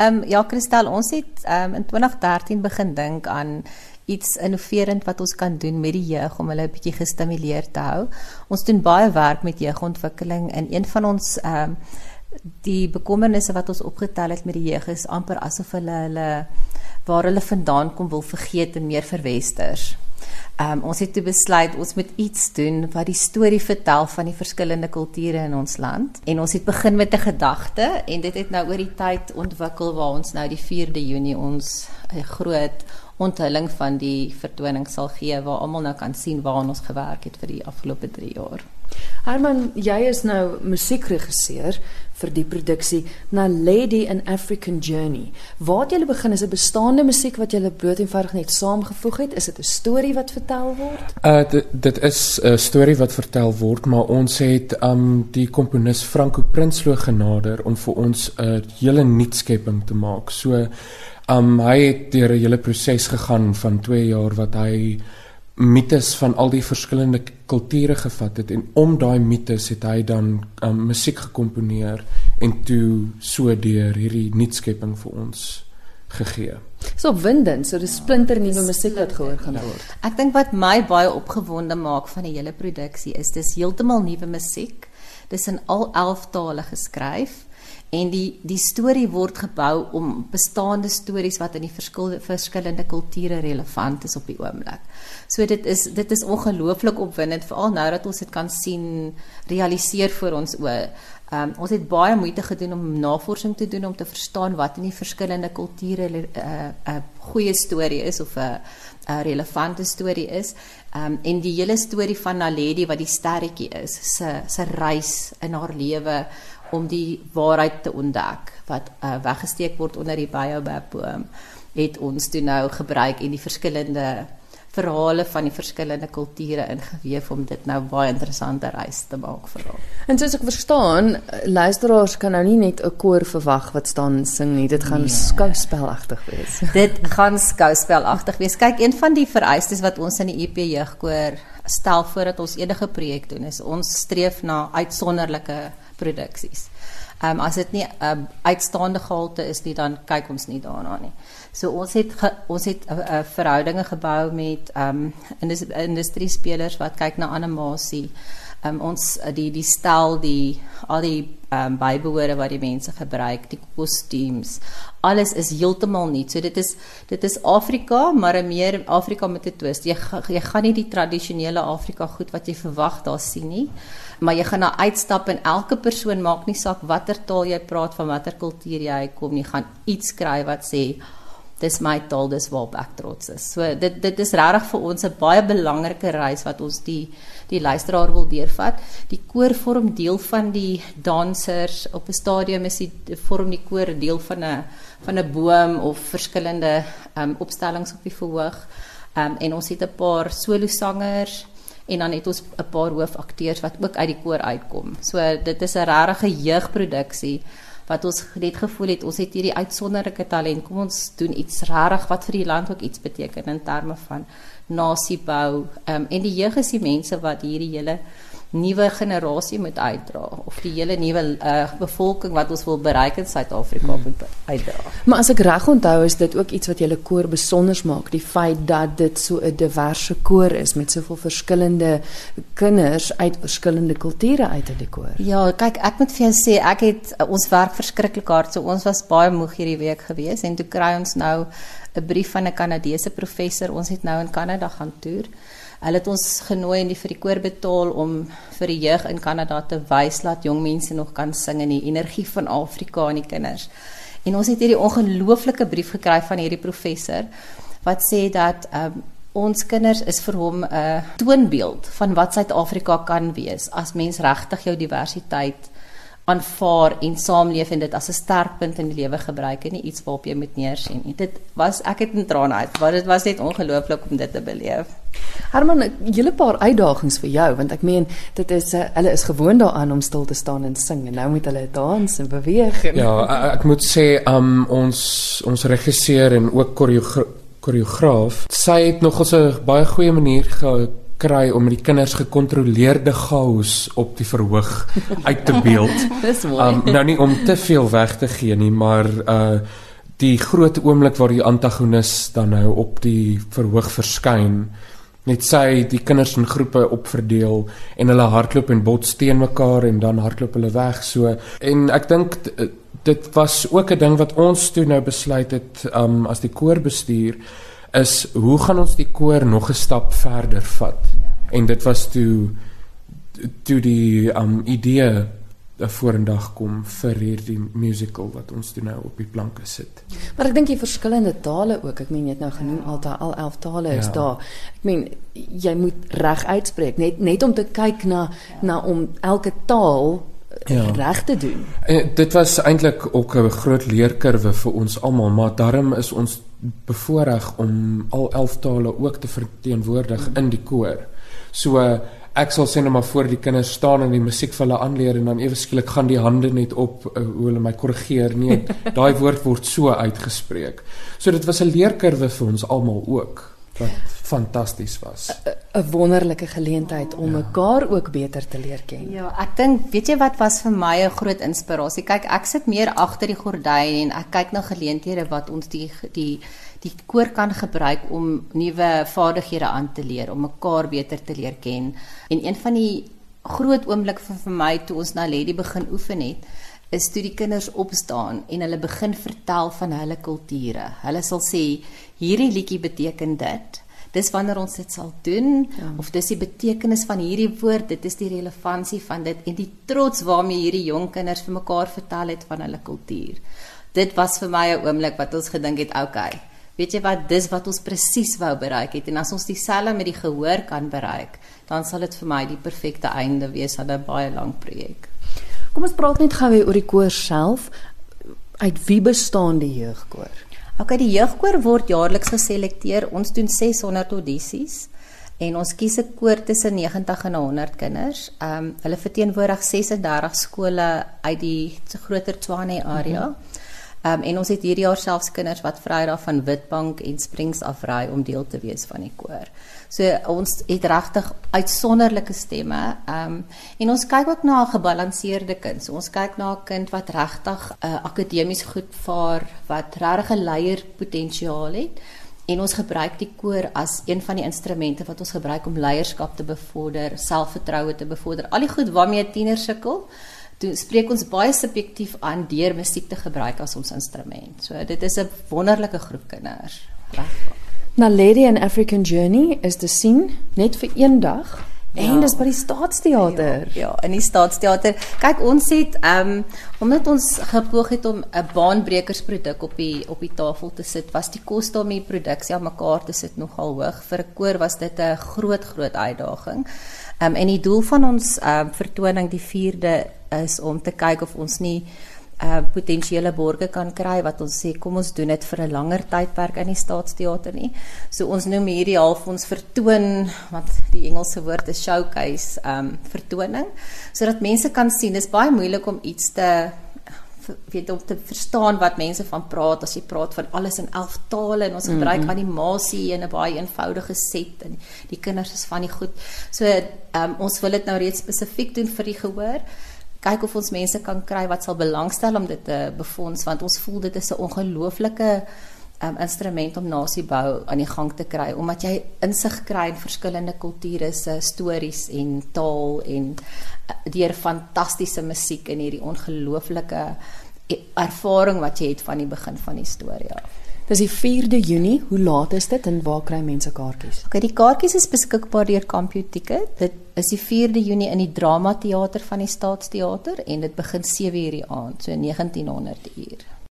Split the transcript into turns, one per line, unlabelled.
Ehm um, ja, Christel, ons het ehm um, in 2013 begin dink aan iets innoverend wat ons kan doen met die jeug om hulle 'n bietjie gestimuleer te hou. Ons doen baie werk met jeugontwikkeling en een van ons ehm um, die bekommernisse wat ons opgetel het met die jeug is amper asof hulle hulle waar hulle vandaan kom wil vergeet en meer verwesters. Ehm um, ons het toe besluit ons moet iets doen wat die storie vertel van die verskillende kulture in ons land. En ons het begin met 'n gedagte en dit het nou oor die tyd ontwikkel waar ons nou die 4de Junie ons 'n groot onthulling van die vertoning sal gee waar almal nou kan sien waar ons gewerk het vir die afgelope 3 jaar.
Herman, jy is nou musiekregisseur vir die produksie na Lady an African Journey. Waar het julle begin? Is dit bestaande musiek wat julle bloot eenvoudig net saamgevoeg het? Is dit 'n storie wat vertel word?
Uh dit, dit is 'n storie wat vertel word, maar ons het um die komponis Franco Prinsloo genader om vir ons 'n hele nuut skepping te maak. So um hy het deur 'n hele proses gegaan van 2 jaar wat hy mites van al die verskillende kulture gevat het en om daai mites het hy dan um, musiek gekomponeer en toe so deur hierdie nuutskepping vir ons gegee.
So opwindend, so 'n splinter nuwe musiek wat gehoor gaan word.
Ek dink wat my baie opgewonde maak van die hele produksie is dis heeltemal nuwe musiek. Dis in al 11 tale geskryf en die die storie word gebou om bestaande stories wat in die verskillende verskillende kulture relevant is op die oomblik. So dit is dit is ongelooflik opwindend veral nou dat ons dit kan sien realiseer voor ons oë. Um, ons het baie moeite gedoen om navorsing te doen om te verstaan wat in die verskillende kulture 'n uh, 'n uh, goeie storie is of 'n uh, 'n uh, relevante storie is. Um, en die hele storie van Naledi wat die sterretjie is, se se reis in haar lewe om die waarheid te ontdek wat uh, weggesteek word onder die baobab boom het ons toe nou gebruik en die verskillende verhale van die verskillende kulture ingeweef om dit nou baie interessante reis te maak vir haar.
En soos ek verstaan, luisteraars kan nou nie net 'n koor verwag wat staan sing nie. Dit gaan nee. skouspelagtig wees.
dit gaan skouspelagtig wees. Kyk, een van die vereistes wat ons in die EP jeugkoor stel voordat ons enige projek doen is ons streef na uitsonderlike produksies. Ehm um, as dit nie 'n ehm, uitstaande gehalte is nie dan kyk ons nie daarna nie. So ons het ge, ons het 'n uh, uh, verhoudinge gebou met ehm um, indus, industrie spelers wat kyk na animasie. Um, ons die die stel die al die um, bybehore wat die mense gebruik, die kostuums, alles is heeltemal nuut. So dit is dit is Afrika, maar 'n meer Afrika met 'n twist. Jy jy gaan nie die tradisionele Afrika goed wat jy verwag daar sien nie maar jy gaan na uitstap en elke persoon maak nie saak watter taal jy praat van watter kultuur jy kom nie gaan iets kry wat sê dis my taal dis waarop ek trots is. So dit dit is regtig vir ons 'n baie belangrike reis wat ons die die luisteraar wil deurvat. Die koor vorm deel van die dansers op 'n stadium is die vorm die koor deel van 'n van 'n boom of verskillende um, opstellings op die verhoog. Um, en ons het 'n paar solo sangers en dan het ons 'n paar hoofakteurs wat ook uit die koor uitkom. So dit is 'n regte jeugproduksie wat ons net gevoel het ons het hierdie uitsonderlike talent. Kom ons doen iets regtig wat vir die land ook iets beteken in terme van nasiebou. Ehm um, en die jeug is die mense wat hierdie hele nuwe generasie moet uitdra of die hele nuwe uh, bevolking wat ons wil bereik in Suid-Afrika hmm. moet uitdra.
Maar as ek reg onthou is dit ook iets wat julle koor besonder maak, die feit dat dit so 'n diverse koor is met soveel verskillende kinders uit verskillende kulture uit in die koor.
Ja, kyk, ek moet vir jou sê ek het uh, ons werk verskriklik hard. So ons was baie moeg hierdie week gewees en toe kry ons nou 'n brief van 'n Kanadese professor. Ons het nou in Kanada gaan toer. Hulle het ons genooi in die vir die koor betaal om vir die jeug in Kanada te wys dat jong mense nog kan sing in die energie van Afrika en die kinders. En ons het hierdie ongelooflike brief gekry van hierdie professor wat sê dat um, ons kinders is vir hom 'n toonbeeld van wat Suid-Afrika kan wees as mens regtig jou diversiteit aanvaar en saamleef en dit as 'n sterkpunt in die lewe gebruik en nie iets waarop jy moet neersien nie. Dit was ek het in trane uit, want dit was net ongelooflik om dit te beleef.
Herman, 'n hele paar uitdagings vir jou want ek meen dit is uh, hulle is gewoond daaraan om stil te staan en sing en nou moet hulle dans en beweeg. En
ja, ek, moet sê um ons ons regisseur en ook koreograaf, sy het nog 'n baie goeie manier gehou kry om met die kinders gekontroleerde chaos op die verhoog uit te beeld.
Dis mooi.
Um, nou nie om te veel weg te gee nie, maar uh die groot oomblik waar die antagonis dan nou op die verhoog verskyn net sy die kinders in groepe opverdeel en hulle hardloop en bots teen mekaar en dan hardloop hulle weg so en ek dink dit was ook 'n ding wat ons toe nou besluit het um as die koorbestuur is hoe gaan ons die koor nog 'n stap verder vat. En dit was toe toe die um idee vorendag kom vir hierdie musical wat ons doen nou op die planke sit.
Maar ek dink die verskillende tale ook. Ek meen jy het nou genoem ja. alta al 11 tale is ja. daar. Ek meen jy moet reg uitspreek net net om te kyk na ja. na om elke taal ja. reg te doen.
En dit was eintlik ook 'n groot leerkurwe vir ons almal, maar daarom is ons bevoorreg om al 11 tale ook te verteenwoordig mm. in die koor. So ek sal sê net maar voor die kinders staan en die musiek vir hulle aanleer en dan ewe skielik gaan die hande net op uh, hoe hulle my korrigeer. Nee daai woord word so uitgespreek. So dit was 'n leerkurwe vir ons almal ook wat fantasties was.
'n wonderlike geleentheid om ja. mekaar ook beter te leer ken.
Ja ek dink weet jy wat was vir my 'n groot inspirasie? Kyk ek sit meer agter die gordyn en ek kyk na geleenthede wat ons die die die koor kan gebruik om nuwe vaardighede aan te leer, om mekaar beter te leer ken. En een van die groot oomblikke vir, vir my toe ons na Lady begin oefen het, is toe die kinders opstaan en hulle begin vertel van hulle kulture. Hulle sal sê hierdie liedjie beteken dit. Dis wanneer ons dit sal doen ja. of dis die betekenis van hierdie woord, dit is die relevantie van dit en die trots waarmee hierdie jong kinders vir mekaar vertel het van hulle kultuur. Dit was vir my 'n oomblik wat ons gedink het, okay, weet jy wat dis wat ons presies wou bereik het en as ons dieselfde met die gehoor kan bereik dan sal dit vir my die perfekte einde wees aan 'n baie lang projek.
Kom ons praat net gou oor die koor self. Uit wie bestaan die jeugkoor?
OK, die jeugkoor word jaarliks geselekteer. Ons doen 600 audisies en ons kies 'n koor tussen 90 en 100 kinders. Ehm um, hulle verteenwoordig 36 skole uit die groter Tshwane area. Mm -hmm. Um, en ons het hierdie jaar selfs kinders wat Vrydag van Witbank en Springs afry om deel te wees van die koor. So ons het regtig uitsonderlike stemme. Ehm um, en ons kyk ook na 'n gebalanseerde kind. So ons kyk na 'n kind wat regtig 'n uh, akademies goed vaar, wat regtig 'n leier potensiaal het. En ons gebruik die koor as een van die instrumente wat ons gebruik om leierskap te bevorder, selfvertroue te bevorder. Al die goed waarmee tieners sukkel doen spreek ons baie subjektief aan deur musiek te gebruik as ons instrument. So dit is 'n wonderlike groep kinders. Regtig.
Na Lady and African Journey is te sien net vir een dag. Ja. En dis by die Staatsteater.
Ja, ja, in die Staatsteater. Kyk, ons het ehm um, omdat ons gepoog het om 'n baanbrekersproduk op die op die tafel te sit, was die koste om die produksie aan mekaar te sit nogal hoog. Vir 'n koor was dit 'n groot groot uitdaging. Ehm um, en die doel van ons ehm um, vertoning die 4de is om te kyk of ons nie uh potensiële borge kan kry wat ons sê kom ons doen dit vir 'n langer tydperk in die staatsteater nie. So ons noem hierdie half ons vertoon wat die Engelse woord is showcase um vertoning sodat mense kan sien dis baie moeilik om iets te weet om te verstaan wat mense van praat as jy praat van alles in 11 tale en ons gebruik mm -hmm. animasie in 'n baie eenvoudige set en die kinders is van die goed. So um ons wil dit nou reeds spesifiek doen vir die gehoor kyk of ons mense kan kry wat sal belangstel om dit te befonds want ons voel dit is 'n ongelooflike um, instrument om nasiebou aan die gang te kry omdat jy insig kry in verskillende kulture se stories en taal en uh, deur fantastiese musiek en hierdie ongelooflike e-, ervaring wat jy het van die begin van die storie af.
Dis die 4de Junie. Hoe laat is dit en waar kry mense kaartjies?
Okay, die kaartjies is beskikbaar deur Campio Ticket. Dit is die 4de Junie in die Drama Teater van die Staatsteater en dit begin 7:00 die aand, so 1900 uur.